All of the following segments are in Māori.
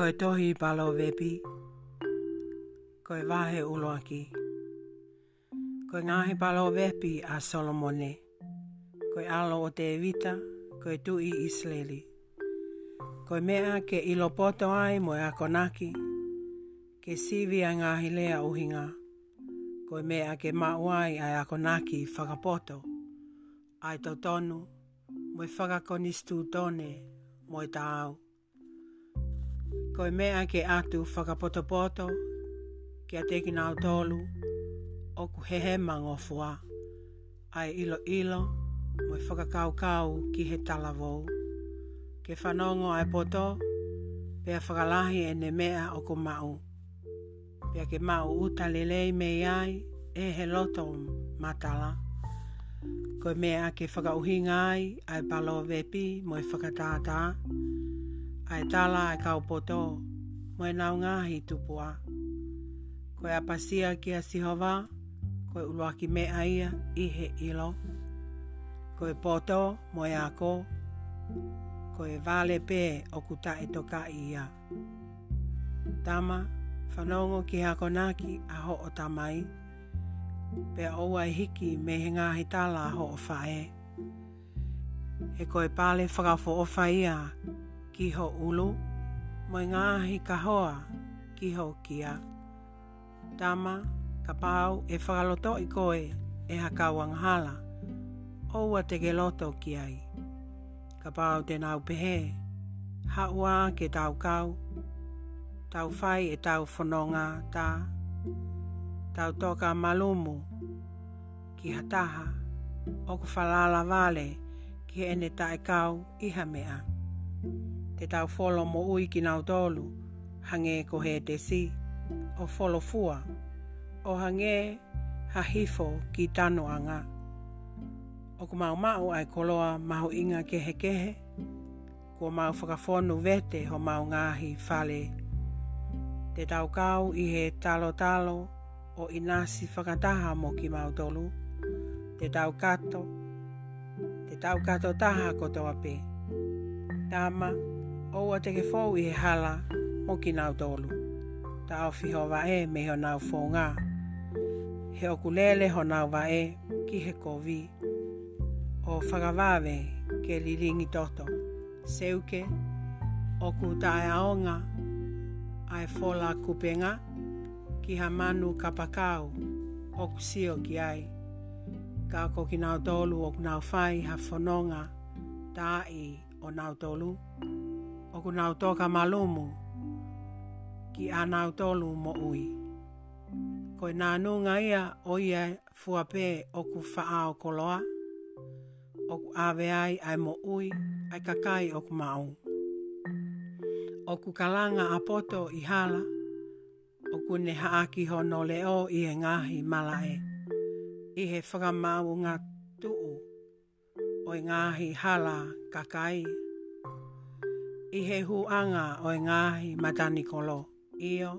koe tohi palo vepi, koe vahe uloaki. Koe ngāhi palo vepi a Solomone, koe alo o te evita, koe tu i Isleli. Koe mea ke ilo poto ai moe a konaki, ke sivi a ngāhi lea uhinga. Koe mea ke mauai ai a konaki whakapoto, ai tau tonu, moe whakakonistu tone, moe tau. Ta koe mea ke atu whakapotopoto, kia teki nao tolu, oku hehe mango fua, ai ilo ilo, moi whakakau kau ki he talavou. Ke whanongo ai poto, pea whakalahi e ne mea o ko mau. Pea ke mau uta lelei mei ai, e he loto matala. Koe mea ke whakauhinga ai, ai palo vepi, moi whakatātaa ai tala ai e kau poto mai nau ngahi tupua koe apasia ki a sihova koe uluaki me aia i he ilo koe poto moe ako koe vale pē o ku ta e toka ia tama whanongo ki ha konaki a ho o tamai pe oua e hiki me he ngahi tala ho o fae he koe pale whakafo o faia kiho ulu, moi ngāhi ka hoa, kiho kia. Tama, ka pāu e whakaloto i koe e hakawang hala, oua te geloto ki ai. Ka pāu te nau pehe, haua ke tau kau, tau whai e tau whanonga tā, tau toka malumu, ki hataha, o ku whalala vale, ki ene tae kau iha mea. Thank you te tau folo mo ui ki nau tolu, hange ko he te si, o folo fua, o hange ha hifo ki tano anga. O ko mau mau ai koloa mahu inga kehe kehe, ko mau whakafonu vete ho mau ngahi fale. Te tau kau i he talo talo o inasi whakataha mo ki mau tolu, te tau kato, te tau kato taha ko toa Tama, o a te ke fau i he hala mo ki nau tolu. Ta au fi ho vae me ho nau fau ngā. He oku lele ho nau vae ki he kovi. O whakavave ke li ringi toto. Seuke, oku tae aonga, ai fola kupenga, ki ha manu kapakau, oku sio ki ai. Ka ko ki nau tolu oku nau fai ha fononga, tae o o nau tolu o ku nau toka malumu ki a nau tolu mo ui. Ko e nanunga ia o ia fuape o ku faa o koloa, o ku ave ai ai mo ui, ai kakai o ku mau. O ku kalanga a poto i hala, o ku ne haaki ho no leo i e ngahi malae, i he whakamau ngā tuu o ngahi hala Kakai i he huanga o e ngāhi matani kolo. Io,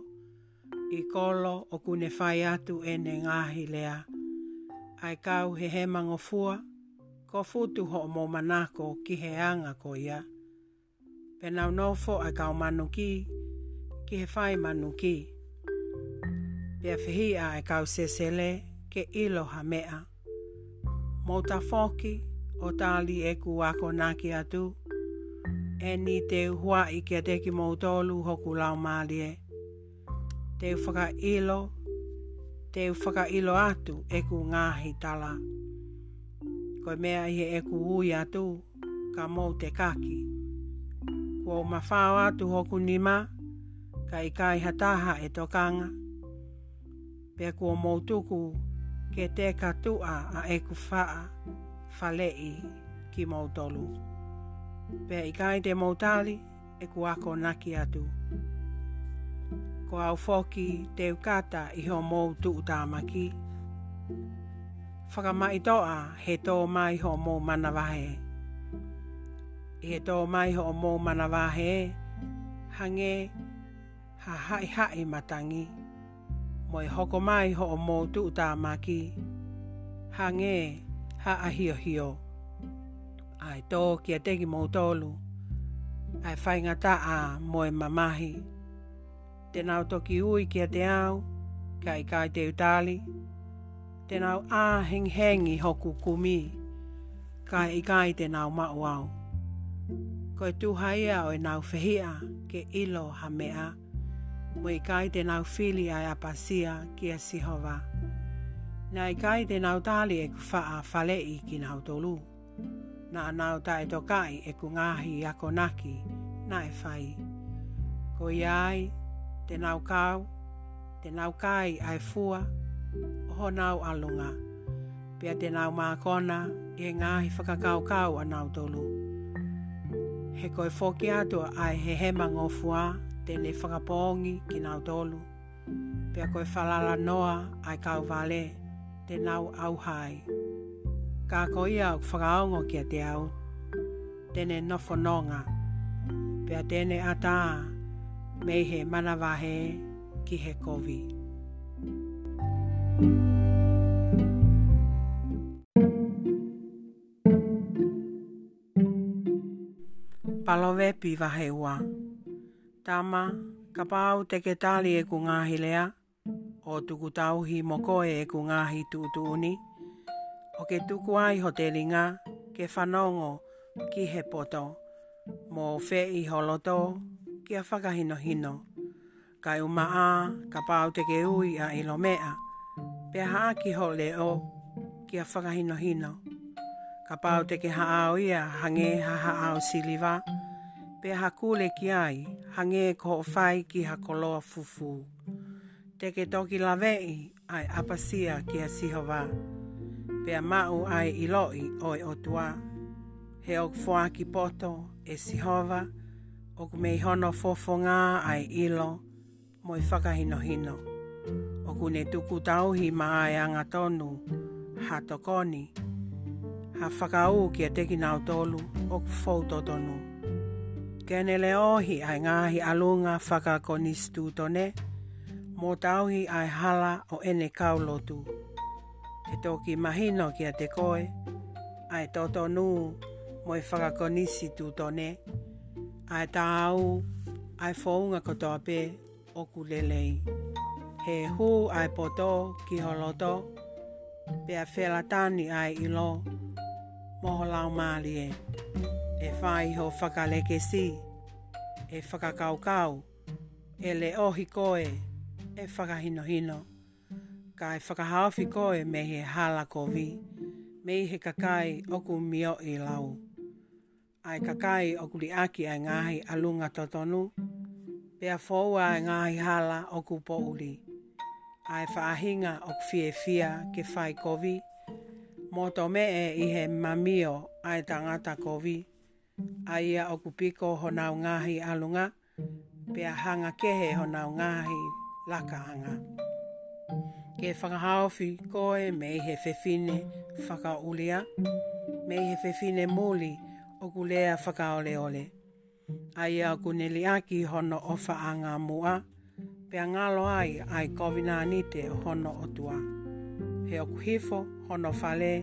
i kolo o kune whai atu e ne ngāhi lea. Ai kau he he mango fua, ko futu ho mō manako ki he anga ko ia. Penau nofo ai kau manu ki, ki he whai manu ki. Pia whihia ai e kau sesele ke ilo ha mea. Mō ta o tāli e kuako naki atu, atu e ni te hua i kia te ki mautolu hoku lau mālie. Te whaka ilo, te whaka ilo atu e ku ngāhi tala. Koe mea i e ku ui atu ka mou te kaki. Kua o mawhao atu hoku ni ma, ka i kai hataha e tokanga. Pea kua mou tuku ke te katua a e ku faa falei ki mou Mautolu pe i kai te mautali e ku ako naki atu. Ko au foki te ukata i ho mou tu utamaki. Whakamai toa he tō mai ho mou manawahe. I he tō mai ho mou manawahe, hange ha hai hai matangi. Mo i hoko mai ho mou tu utamaki, hange ha ahio hio. hio ai tō a tegi mō tōlu, ai whainga tā a moe mamahi. Tēnau toki ui kia te au, kai kai te utali, tēnau a heng hoku kumi, kai i kai tēnau mau au. Koe tūha ia o e nau whihia ke ilo ha mea, mo i kai tēnau whili ai apasia kia sihova. Nā i kai tēnau tāli e kufa a i ki nau tōlu. e kufa a whale ki nau tōlu na nau tae to kai e kungahi a konaki na e whai. Ko i ai, te nau kau, te nau kai ai fua, ho nau alunga. Pea te nau mākona, e ngāhi whakakau kau a nau tolu. He koe whoki atua ai he he ngō fua, te ne whakapongi ki nau tolu. Pea koe whalala noa ai kau vale, te nau auhai. hai ka ko ia whakaongo ki a te au. Tene nofo nonga, pe tene ata me he manawahe ki he kovi. Palove pi vahe ua. Tama, ka pāu te ke tāli e ku ngāhi lea, o tuku tauhi mokoe e ku ngāhi tūtūni. Tūtūni o ke tuku ai ho te ringa, ke whanongo ki he poto, mō whē i holoto ki a whakahino hino. Kai uma a, ka pāu te ke ui a ilo mea, pe haa ki ho le o ki a whakahino hino. Ka pāu te ke haao ia hange ha haao siliva, pe ha kule ki ai hange ko whai ki ha koloa fufu. Te ke toki lawei ai apasia ki a sihova. Te pe mau ai i loi oi o tua. He ok ki poto e si hova, ok mei hono fofonga ai ilo, moi whakahino hino. O ne tuku tauhi ma ai anga tonu, ha tokoni. Ha whakau kia teki nao tolu, ok fau totonu. Kene le ohi ai ngahi alunga whakakoni stu tone, mo tauhi Mo tauhi ai hala o ene kaulotu. Te toki mahino kia te koe, ai toto nu mo i whakakonisi tu tone, ai tāu, ai whounga katoa pē, oku lelei. He hū ai poto ki holoto, pe pēa whela tāni ai ilo, moho lau mālie. E whai ho whakaleke si, e whakakaukau, e le ohi koe, e whakahinohino. hino ka kai whakahawhi koe me he hala kovi, me he kakai oku mio i e lau. Ai kakai oku li aki ai ngāhi alunga totonu, pea fōua ai ngāhi hala oku pouri. Ai whaahinga oku fie fia ke whai kovi, mō tō me e i he mamio ai tangata kovi, ai ia oku piko honau ngāhi alunga, pea hanga kehe honau ngāhi lakaanga. Pea hanga kehe honau ngāhi lakaanga ke whakahaofi koe me he whewhine whakaulea, me he whewhine mōli o kulea whakaole ole. Ai a kuneli aki hono o whaanga mua, pia ngalo ai ai kovina anite hono o tua. He o kuhifo hono whale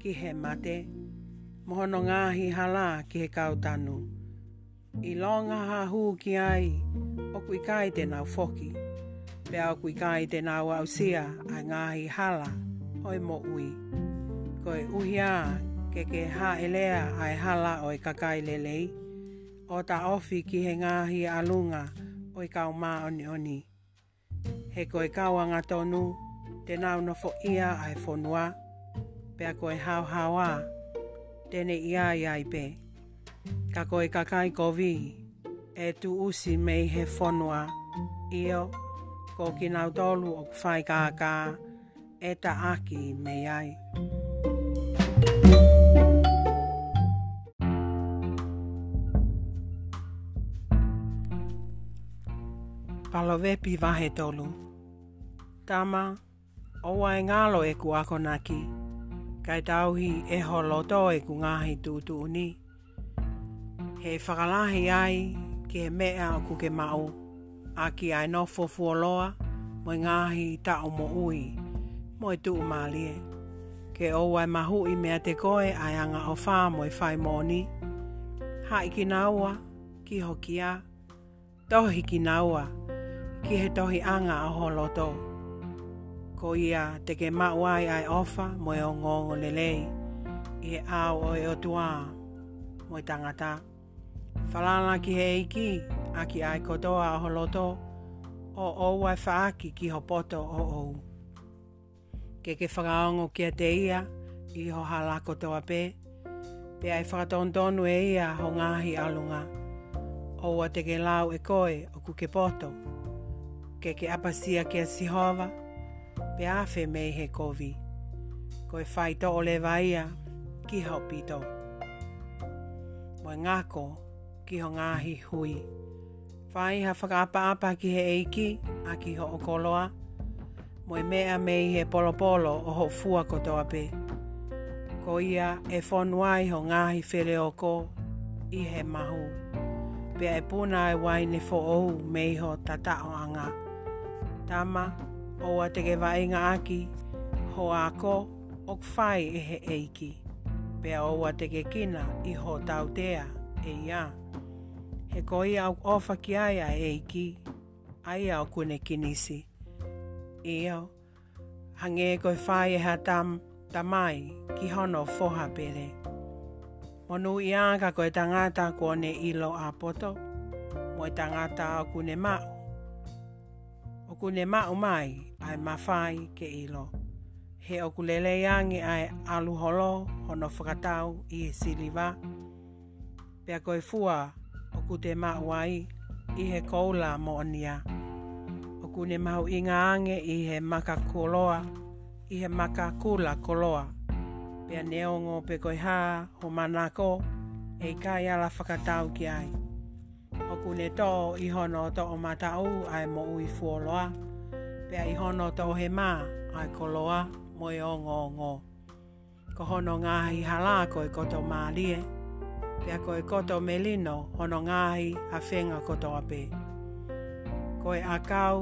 ki he mate, mohono ngāhi hala ki he kautanu. I longa ha hū ki ai, o kui kai tēnau whoki. Pea au kui kai te nā wau sia a ngāhi hala oi mo ui. Koe uhia ke ke hā elea ai hala oi kakai lelei, o ta ofi ki he ngāhi alunga oi kau mā oni oni. He koe kauanga tonu, te nāu no fo ia ai fonua, pea koe hau hawa, tene ia iai pe. Ka koe kakai kovi, e tu usi mei he fonua, io. Ia ko ki nau tolu o kwhai kāka e ta aki me ai. Palovepi vahe tolu. Tama, owa e ngalo e ku akonaki. Kai tauhi e holoto e ku ngahi tūtu ni. He whakalahi ai ke mea o ku ke mau. Ke mau a ki ai no fofuoloa, moi ngāhi ta o mo ui, moi tu mali e Ke o wa ma hu i me te koe ai anga o whā moi whai mōni. Ha i ki naua, ki ho ki a, tohi ki naua, ki he to tohi anga o holoto. Ko ia te ke mauai ai ofa moi o ngongo lelei, i he ao o e o tuā, moi tangata. Whalana ki he iki, aki ai kotoa a holoto, o ou ai whaaki ki hopoto o ou. Ke ke whakaongo kia te ia, i ho hala kotoa pē, pe ai whakatontonu e ia ho ngāhi alunga, o ua te ke lau e koe o kuke poto, ke ke apasia kia sihova, pe awhi mei he kovi, koe whai to o le vaia ki ho pito. Moe ngako ki ho ngāhi hui. Whai ha whakaapaapa ki he eiki, a ki ho koloa, Moe mea mei he polopolo o ho fua kotoa pe. Ko ia e whonuai ho ngāhi where o ko i he mahu. Pea e pūna e wai ne fo ohu mei ho tata o anga. Tama, o te ke vaenga aki, ho a ko o kwhai e he eiki. Pea o te ke kina i ho tautea e iaa he ko ia au ofa ki ai a eiki, ai au kune kinisi. Ia, hange e koe whai e ha tam, tamai ki hono foha pere. Monu i anga koe tangata kua ne ilo a poto, mo i tangata o kune mau. O kune mau mai, ai ma mawhai ke ilo. He o kulele iangi ai aluholo, hono whakatau i e siliva. Pea koe koe fua, o ku te mawai i he koula mo ania. O ku ne mau inga ange i he maka koloa, i he maka kula koloa. Pea neongo pe koi ha, ho manako, e kai ala whakatau ki ai. O ku ne tō i hono tō o matau ai mo ui fuoloa, pea i hono tō he mā ai koloa mo e ongo ongo. Ko hono ngā hi halā koi koto mālie, ngā pe ko koto me lino hono ngahi a whenga koto ape. Ko e akau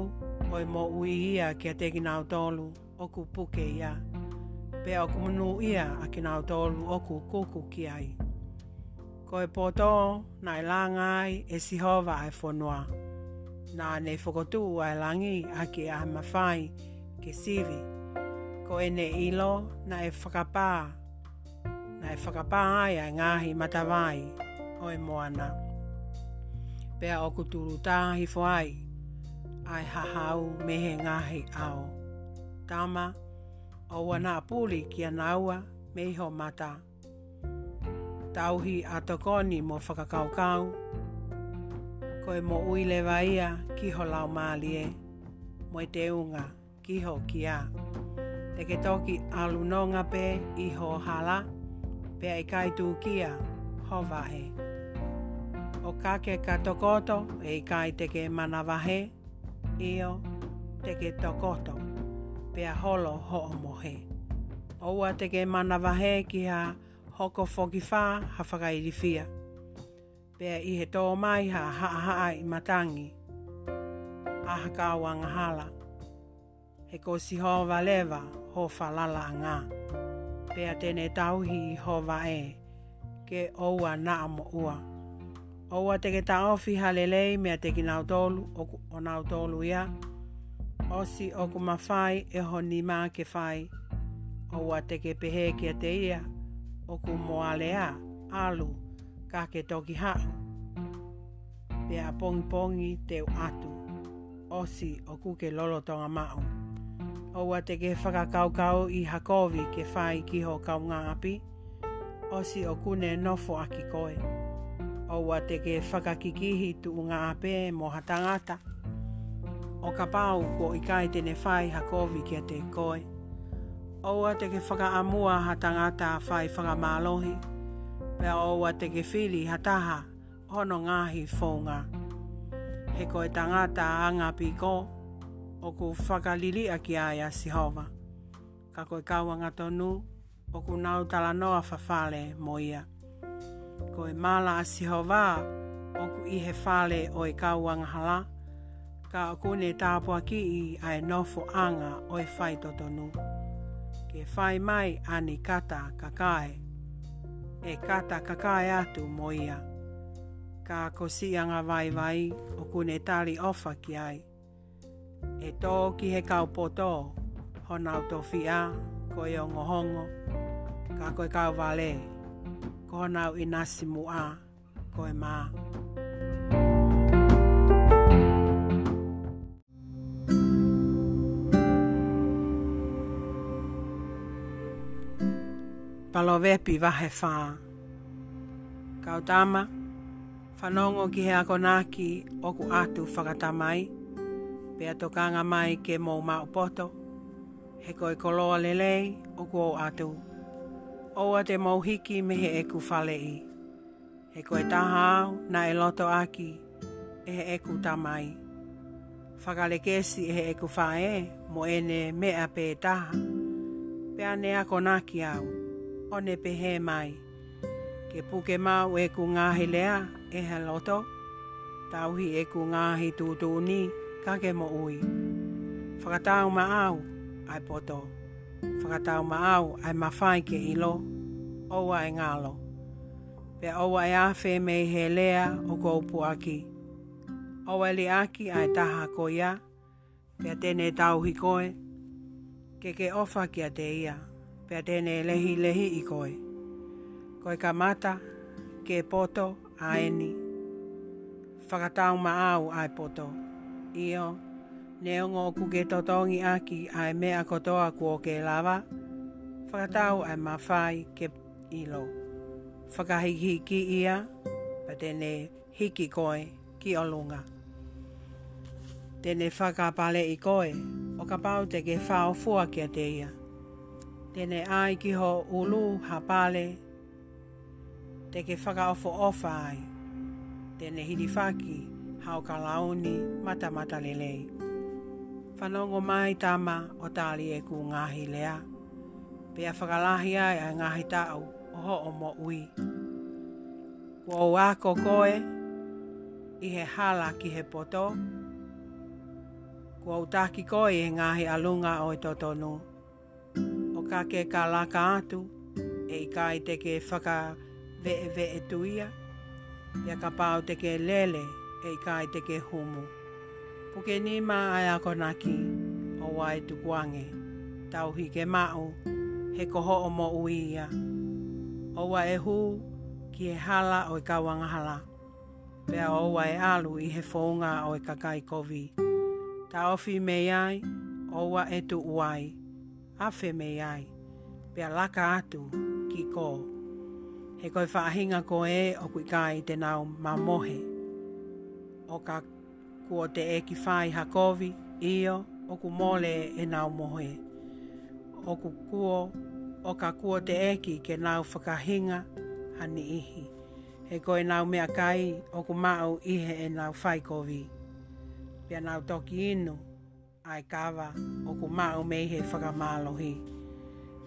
koe mo ui ia kia te ki nau tolu o ku puke ia, pe o munu ia a ki tolu o ku kuku ki ai. Ko poto na e langai e si hova ai whonua, na ne whakotu ai langi a ki a mawhai ke sivi, Koe ne ilo na e whakapaa na e whakapā ai ai ngāhi matawai o moana. Pea o kuturu tāhi whai, ai hahau mehe ngāhi ao. Tāma, o wana apuli kia me iho mata. Tauhi a tokoni mo whakakaukau, koe mo uilewa ia kiho lau mālie, moe te unga ho kia. Te ketoki alunonga pe iho ho hala, pe ai kai tu kia ho vahe. O kake ka tokoto e kai te ke mana vahe, io te ke tokoto pe a holo ho o mohe. Oua te ke mana vahe ki ha hoko foki wha ha whakairi fia. Pea i he tō mai ha ha haa i matangi. Aha ka wangahala. He ko si ho valewa ho falala ngaa pea tēne tauhi i hova e, ke oua na amo ua. Oua teke ta ofi halelei mea teki nau tolu, oku, o nau tolu ia. Osi oku mawhai e honi mā ke fai. Oua teke pehe kia te ia, oku moalea, alu, ka ke toki hau. Pea pongi pongi teu atu. Osi oku o lolotonga mau. Osi oku ke lolotonga mau o wa te ke whakakaukau i hakovi ke whai ki ho kaunga api, o si o kune nofo a ki koe. O wa ke whakakikihi tu unga ape mo hatangata. O ka pau ko i kai tene whai hakovi ke te koe. O wa te ke whakaamua hatangata a whai whakamalohi. pe o wa ke whiri hataha hono ngahi whonga. He koe tangata angapi koe o ku whakalili a ki aia si hova. Ka koe kauanga tonu o ku nau tala noa whafale mo ia. Koe mala a si hova o ku ihe whale o e kauanga hala. Ka o ku ne tāpua ki i a e nofo anga o e whai tonu. Ke whai mai ani kata kakae. E kata kakae atu mo ia. Ka kosianga vai vai o ku ne tali ofa ki ai e tō ki he kaupoto, honau tō fia, ko e ongo hongo, ka koe kau vale, ko nau i nasi mua, ko e maa. Palovepi vahe whā. Kau tāma, whanongo ki he akonaki, oku atu whakatamai. Pea tokanga mai ke mō mā upoto. He koe koloa lelei o kua o atu. Oa te mauhiki mehe e fale falei. He koe taha au na e loto aki e he e ku tamai. Whakale kesi e he e ku whae mo ene mea pē taha. Pea ne ako naki au, o ne pehe mai. Ke puke mau e ku ngāhi lea e he loto. Tauhi e ku ngahi tūtūni e kake mo ui. Whakatau ma au, ai poto. Whakatau ma au, ai mawhai ke ilo. Owa e ngalo. Pea owa e awhi me he lea o kou aki. Owa e li aki ai taha ko ia. Pea tene tau hi koe. Ke ke ofa ki a te ia. Pea tene lehi lehi i koe. Koe ka mata, ke poto a eni. Whakatau ma au ai poto. Whakatau ma au ai poto. Io, ne ongo ku ke totongi aki ai me a kotoa ku o ke lava, whakatau ai mawhai ke ilo. Whakahiki ki ia, pa tene hiki koe ki o lunga. Tene whakapale i koe, o ka pau te ke whao fua kia te ia. Tene ai ki ho ulu hapale, te ke whakaofo ofa ai, tene hirifaki ki hao ka launi mata mata lelei. Whanongo mai tama o tāli e ku ngāhi lea. Pea whakalahi ai ai ngāhi tāu o ho o mo ui. Kua o ako koe i he hala ki he poto. Kua o tāki koe i he ngāhi alunga o i e totonu. O ka ke ka laka atu e i ka i te ke whaka vee vee tuia. Ia ka pāo te lele e kai te ke humu. Puke ni mā ai a konaki, o wai tukuange, tau hi ke mau, he koho o mo uia. O wa e hu, ki e hala o e kawangahala. Pea o wa e alu i he fōunga o e kakai kovi. Ta ofi me ai, o wa e tu uai, afe me ai, pea laka atu ki ko. He koi whaahinga ko e o kui kai te nau mamohe o ka kua te e ki whai hakovi, io, o ku mole e nau mohe. O ku kua, o ka kua te e ke nau whakahinga hani ihi. He koe nau mea kai, o ku mau ihe e nau whai kovi. Pia nau toki inu, ai kawa, o ku mau meihe whakamalohi.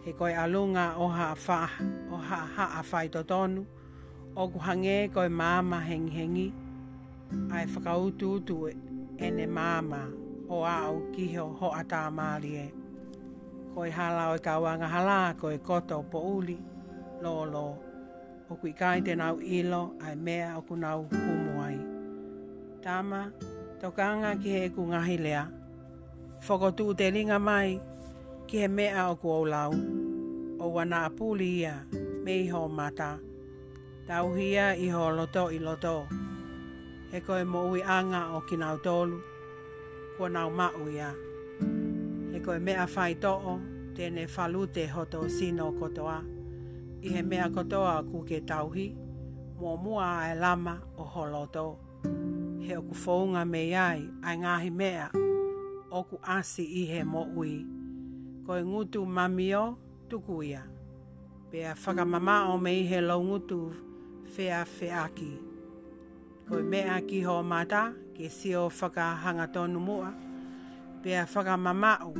He koe alunga o ha wha, o ha ha a whai totonu, o ku hange koe mama hengi hengi, ai whakautu utu e ne māma o au kiho ho a tā mārie. Koi hala o i kawanga hala, koi koto po uli, lolo. O kui kai te nau ilo, ai mea o ku nau kumuai. Tama, tokanga ki he ku ngahi lea. Whakotu te ringa mai, ki he mea o ku au O wana apuli ia, me iho mata. Tauhia i loto. Tauhia iho loto i loto e koe mo ui anga o ki nau tolu, kua nau mau ia. E koe mea whai to'o, tēne whalute hoto sino kotoa, i he mea kotoa ku ke tauhi, mō mua e lama o holoto. He oku whounga me iai, ai ngāhi mea, oku asi i he mo ui. Koe ngutu mamio tuku ia. Pea whakamama o me i he lau fea fea feaki. Fea koe mea ki ho mata ke si o whakahanga tonu mua pea whakamamau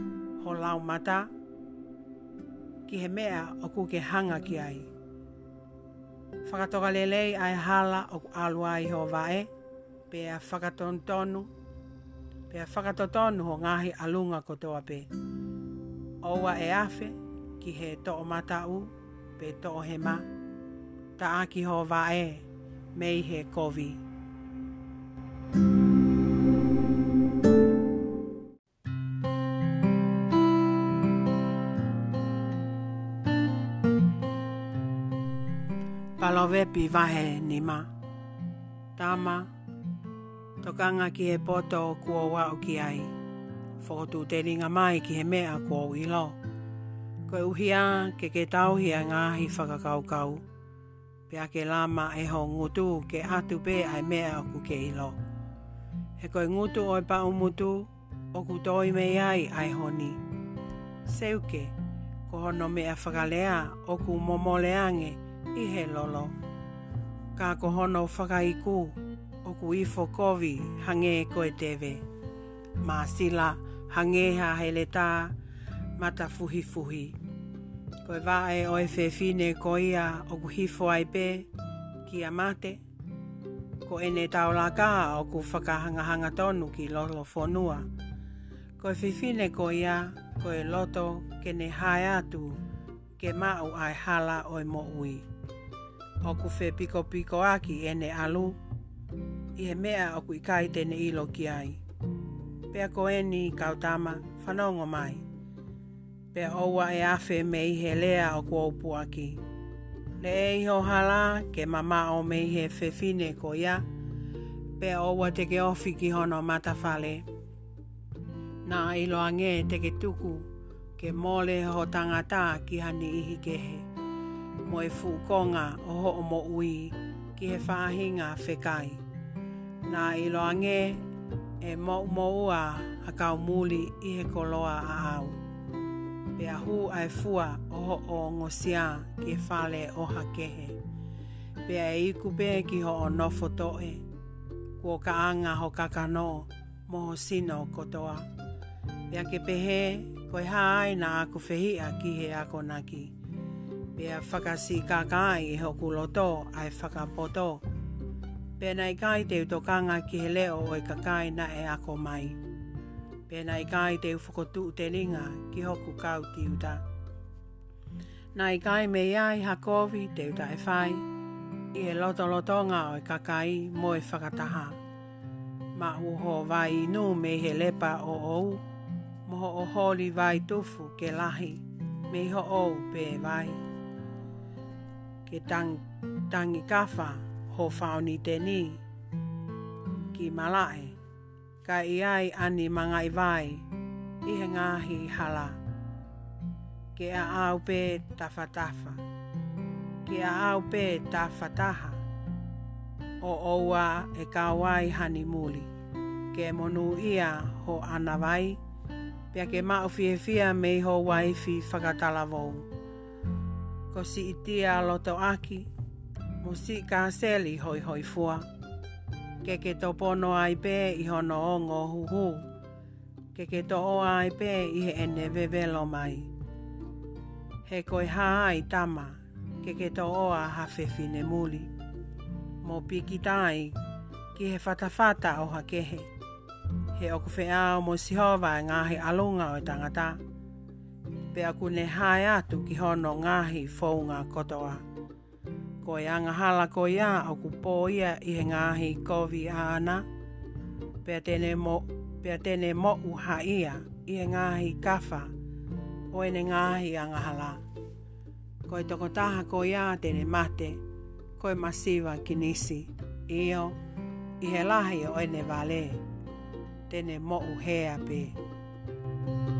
ho lau mata ki he mea o ku ke hanga ki ai whakatoka lelei ai hala o ku alua i ho vae pea whakaton tonu pea tonu ho ngahi alunga ko toa pe Oua e afe ki he to o mata u pe to o he ma ta aki ho vae mei he kovi. wepi wahe ni ma. Tama, tokanga ki he poto kua wau ki ai. Whakotu te ringa mai ki he mea kua wilo. Koe uhia ke ke tauhia ngāhi whakakaukau. Pea ke lama e ho ngutu ke atu pe ai mea aku ke ilo. He koe ngutu oi pa umutu, oku toi me ai ai honi. Seuke, ko hono mea whakalea oku momoleange i he lolo ka ko hono whakai ku, o ku ifo kovi hange ko e teve. Mā sila hange ha hele tā, mata fuhi fuhi. Ko e vae o e whewhine ko ia o ku hifo ai pē, ki a mate. Ko e ne taula ka o ku whakahangahanga tonu ki lolo whonua. Ko e whewhine ko ia, ko e loto ke ne hae atu, ke mau ai hala o e mo ui o ku whē piko piko aki e ne alu. I he mea o ku ikai tēne ilo ki ai. Pea ko e ni kautama whanongo mai. Pea oua e awhē me i he lea o ku aupu aki. Le e iho hala ke mama o me i he whewhine ko ia. Pea oua te ke ofi ki hono matawhale. Nā ilo ange te ke tuku ke mole ho tangata ki hani ihi kehe mo e fukonga o ho o mo ui ki he whahinga whekai. Nā i loange e mo maua a kau muli i he koloa a au. Pe a hu ai fua o ho o ngosia ki he whale o hakehe. Pe a iku pe ki ho o nofo toe, kua ka anga ho kakano mo ho sino kotoa. Pe a ke pehe, koe haaina aku whehia ki a ke ki he ako naki. Pea whakasi kākāi e hoku loto ai whakapoto. Pena i kai te utokanga ki he leo o i e kakai na e ako mai. Pena i kai te ufokotu te ringa ki hoku kau ki uta. Na i kai me iai hakovi te uta e whai. I e loto lotonga o i e kakai mo e whakataha. Ma uho vai inu me he lepa o ou. Moho o holi vai tufu ke lahi. Me ho ou pe vai. Pe vai ke tang, tangi kawha ho whaoni tēni. Ki malae, ka i ai ani manga i vai, i ngāhi hala. Ke a au pē tawha tawha, ke a au pē tawha o oua e kawai hani muli, ke monu ia ho ana vai, pia ke mau mei ho waifi whakatala vou ko si itia loto aki, mo si ka seli hoi hoi fua. Ke ke to pono ai pē i hono o ngō huhu, ke ke to o ai pē i he ene vevelo mai. He koi hā ai tama, ke ke to o a hawhewhine muli. Mō piki tai, ki he whatawhata o hakehe. He okuwhe ao mō sihova ngā he alunga o tangata pe aku ne hae atu ki hono ngahi fōu kotoa. Ko e angahala ko ia au ku pō ia i he ngāhi kovi āna, pea tēne mo, pea tēne ia i he ngāhi kafa, o e ne ngāhi angahala. Ko e toko taha ko ia tēne mate, ko e masiwa ki nisi, io, i he lahi o ene vale, tēne mo uhea pe. thank you